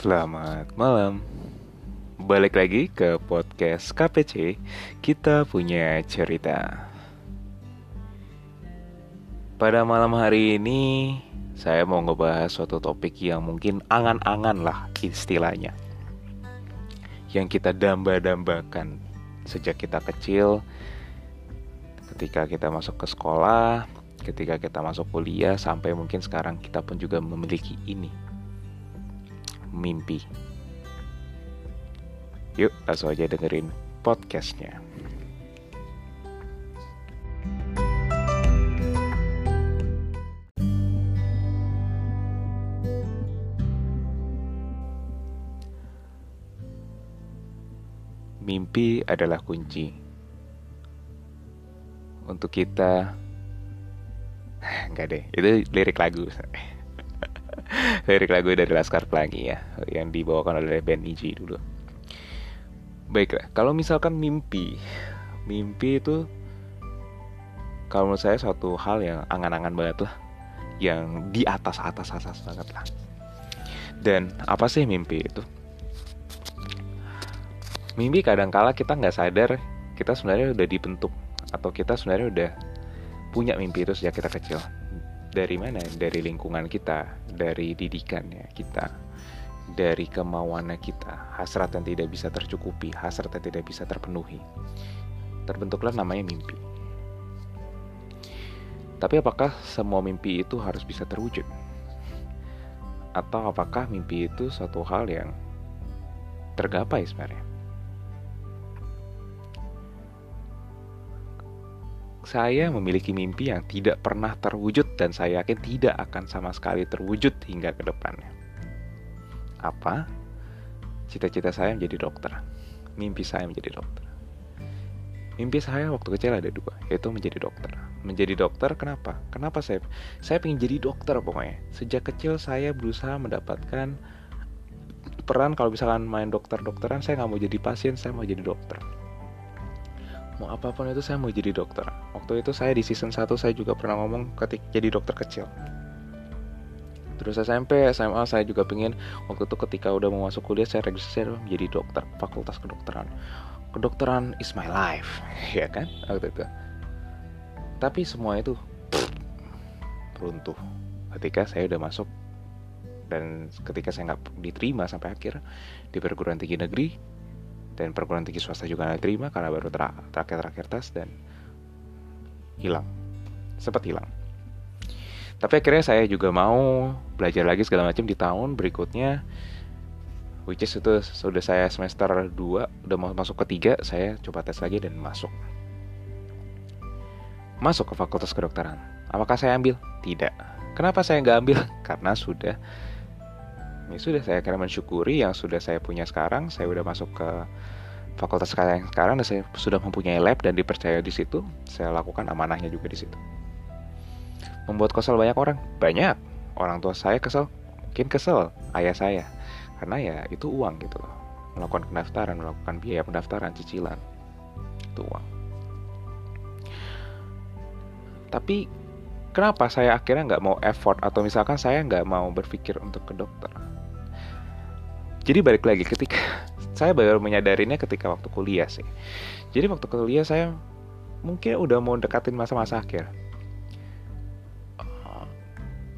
Selamat malam. Balik lagi ke podcast KPC. Kita punya cerita. Pada malam hari ini, saya mau ngebahas suatu topik yang mungkin angan-angan lah istilahnya. Yang kita damba-dambakan sejak kita kecil, ketika kita masuk ke sekolah, ketika kita masuk kuliah, sampai mungkin sekarang kita pun juga memiliki ini mimpi. Yuk langsung aja dengerin podcastnya. Mimpi adalah kunci untuk kita. Enggak deh, itu lirik lagu. Lirik lagu dari Laskar Pelangi ya yang dibawakan oleh band Niji dulu. Baiklah kalau misalkan mimpi mimpi itu kalau menurut saya suatu hal yang angan-angan banget lah yang di atas atas atas banget lah. Dan apa sih mimpi itu? Mimpi kadang-kala kita nggak sadar kita sebenarnya udah dibentuk atau kita sebenarnya udah punya mimpi itu sejak kita kecil dari mana? Dari lingkungan kita, dari didikannya kita, dari kemauannya kita, hasrat yang tidak bisa tercukupi, hasrat yang tidak bisa terpenuhi. Terbentuklah namanya mimpi. Tapi apakah semua mimpi itu harus bisa terwujud? Atau apakah mimpi itu suatu hal yang tergapai sebenarnya? Saya memiliki mimpi yang tidak pernah terwujud dan saya yakin tidak akan sama sekali terwujud hingga ke depannya. Apa? Cita-cita saya menjadi dokter. Mimpi saya menjadi dokter. Mimpi saya waktu kecil ada dua, yaitu menjadi dokter. Menjadi dokter kenapa? Kenapa saya? Saya ingin jadi dokter pokoknya. Sejak kecil saya berusaha mendapatkan peran kalau misalkan main dokter-dokteran, saya nggak mau jadi pasien, saya mau jadi dokter mau apa pun itu saya mau jadi dokter waktu itu saya di season 1 saya juga pernah ngomong ketika jadi dokter kecil. Terus SMP SMA saya juga pengen waktu itu ketika udah mau masuk kuliah saya registrasi menjadi dokter fakultas kedokteran. Kedokteran is my life ya kan waktu itu. Tapi semua itu runtuh ketika saya udah masuk. Dan ketika saya nggak diterima sampai akhir di perguruan tinggi negeri dan perguruan tinggi swasta juga nggak terima karena baru terakhir-terakhir tes dan hilang. Sempat hilang. Tapi akhirnya saya juga mau belajar lagi segala macam di tahun berikutnya which is itu sudah saya semester 2 udah mau masuk ketiga saya coba tes lagi dan masuk. Masuk ke fakultas kedokteran. Apakah saya ambil? Tidak. Kenapa saya nggak ambil? Karena sudah ya sudah saya kira mensyukuri yang sudah saya punya sekarang saya udah masuk ke fakultas yang sekarang dan saya sudah mempunyai lab dan dipercaya di situ saya lakukan amanahnya juga di situ. Membuat kesel banyak orang. Banyak. Orang tua saya kesel. Mungkin kesel ayah saya. Karena ya itu uang gitu loh. Melakukan pendaftaran melakukan biaya pendaftaran cicilan. Itu uang. Tapi kenapa saya akhirnya nggak mau effort? Atau misalkan saya nggak mau berpikir untuk ke dokter? Jadi balik lagi ketika saya baru menyadarinya ketika waktu kuliah sih. Jadi waktu kuliah saya mungkin udah mau dekatin masa-masa akhir.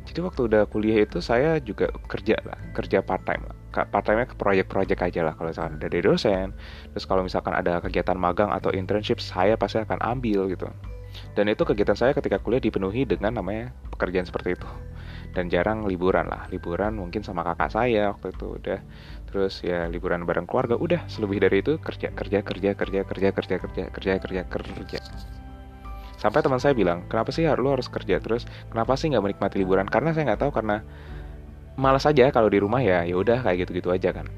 Jadi waktu udah kuliah itu saya juga kerja lah kerja part time lah. Part time ke proyek-proyek aja lah kalau misalkan dari dosen. Terus kalau misalkan ada kegiatan magang atau internship saya pasti akan ambil gitu. Dan itu kegiatan saya ketika kuliah dipenuhi dengan namanya pekerjaan seperti itu dan jarang liburan lah. Liburan mungkin sama kakak saya waktu itu udah. Terus ya liburan bareng keluarga udah. Selebih dari itu kerja kerja kerja kerja kerja kerja kerja kerja kerja kerja. Sampai teman saya bilang kenapa sih lu harus kerja terus? Kenapa sih nggak menikmati liburan? Karena saya nggak tahu karena malas aja kalau di rumah ya ya udah kayak gitu gitu aja kan.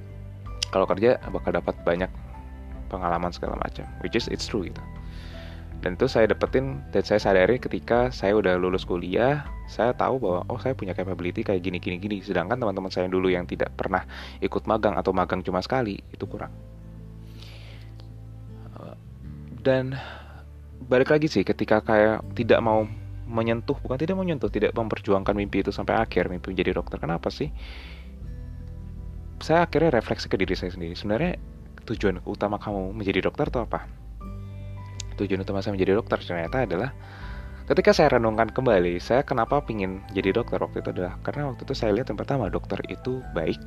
Kalau kerja bakal dapat banyak pengalaman segala macam which is it's true gitu dan itu saya dapetin dan saya sadari ketika saya udah lulus kuliah saya tahu bahwa oh saya punya capability kayak gini gini gini. Sedangkan teman-teman saya dulu yang tidak pernah ikut magang atau magang cuma sekali itu kurang. Dan balik lagi sih ketika kayak tidak mau menyentuh bukan tidak mau menyentuh tidak memperjuangkan mimpi itu sampai akhir mimpi menjadi dokter kenapa sih? Saya akhirnya refleksi ke diri saya sendiri. Sebenarnya tujuan utama kamu menjadi dokter itu apa tujuan utama saya menjadi dokter ternyata adalah ketika saya renungkan kembali saya kenapa pingin jadi dokter waktu itu adalah karena waktu itu saya lihat yang pertama dokter itu baik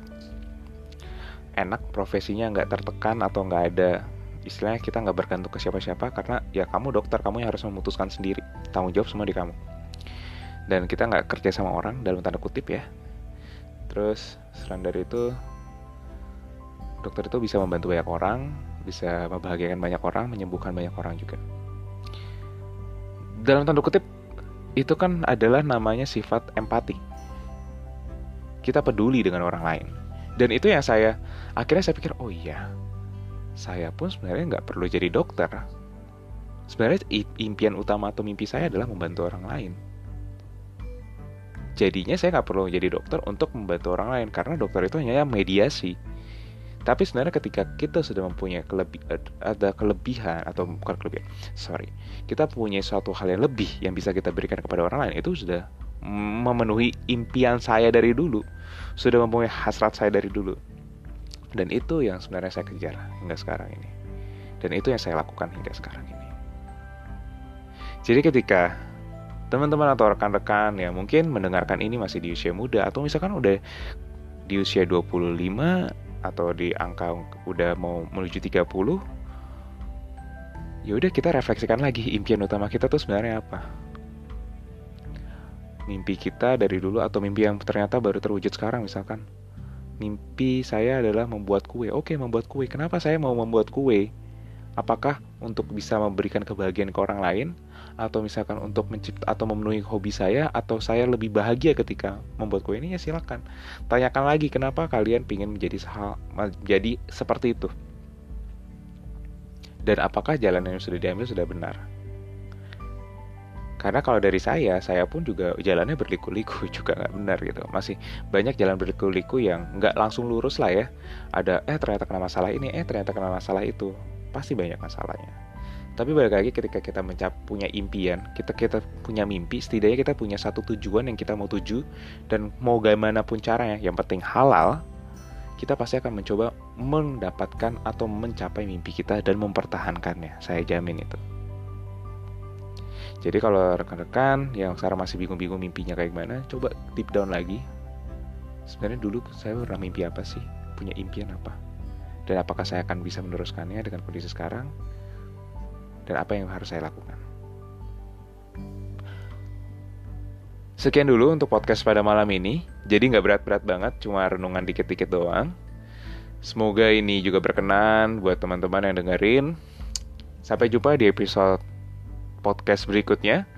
enak profesinya nggak tertekan atau nggak ada istilahnya kita nggak bergantung ke siapa-siapa karena ya kamu dokter kamu yang harus memutuskan sendiri tanggung jawab semua di kamu. Dan kita nggak kerja sama orang dalam tanda kutip ya. Terus selain dari itu dokter itu bisa membantu banyak orang bisa membahagiakan banyak orang menyembuhkan banyak orang juga dalam tanda kutip itu kan adalah namanya sifat empati kita peduli dengan orang lain dan itu yang saya akhirnya saya pikir oh iya saya pun sebenarnya nggak perlu jadi dokter. Sebenarnya impian utama atau mimpi saya adalah membantu orang lain. Jadinya saya nggak perlu jadi dokter untuk membantu orang lain karena dokter itu hanya mediasi. Tapi sebenarnya ketika kita sudah mempunyai kelebih, ada kelebihan atau bukan kelebihan, sorry, kita punya suatu hal yang lebih yang bisa kita berikan kepada orang lain itu sudah memenuhi impian saya dari dulu, sudah mempunyai hasrat saya dari dulu. Dan itu yang sebenarnya saya kejar hingga sekarang ini. Dan itu yang saya lakukan hingga sekarang ini. Jadi ketika teman-teman atau rekan-rekan yang mungkin mendengarkan ini masih di usia muda atau misalkan udah di usia 25 atau di angka udah mau menuju 30 ya udah kita refleksikan lagi impian utama kita tuh sebenarnya apa mimpi kita dari dulu atau mimpi yang ternyata baru terwujud sekarang misalkan mimpi saya adalah membuat kue. Oke, membuat kue. Kenapa saya mau membuat kue? Apakah untuk bisa memberikan kebahagiaan ke orang lain atau misalkan untuk mencipta atau memenuhi hobi saya atau saya lebih bahagia ketika membuat kue ini ya silakan. Tanyakan lagi kenapa kalian ingin menjadi hal menjadi seperti itu. Dan apakah jalan yang sudah diambil sudah benar? Karena kalau dari saya, saya pun juga jalannya berliku-liku juga nggak benar gitu. Masih banyak jalan berliku-liku yang nggak langsung lurus lah ya. Ada eh ternyata kena masalah ini, eh ternyata kena masalah itu. Pasti banyak masalahnya. Tapi balik lagi ketika kita mencap punya impian, kita kita punya mimpi, setidaknya kita punya satu tujuan yang kita mau tuju dan mau gimana pun caranya, yang penting halal, kita pasti akan mencoba mendapatkan atau mencapai mimpi kita dan mempertahankannya. Saya jamin itu. Jadi kalau rekan-rekan yang sekarang masih bingung-bingung mimpinya kayak gimana, coba deep down lagi. Sebenarnya dulu saya pernah mimpi apa sih? Punya impian apa? Dan apakah saya akan bisa meneruskannya dengan kondisi sekarang? Dan apa yang harus saya lakukan? Sekian dulu untuk podcast pada malam ini. Jadi nggak berat-berat banget, cuma renungan dikit-dikit doang. Semoga ini juga berkenan buat teman-teman yang dengerin. Sampai jumpa di episode podcast berikutnya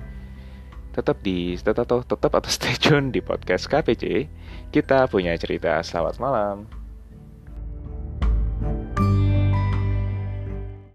tetap di tetap tetap atau stay tune di podcast KPC kita punya cerita selamat malam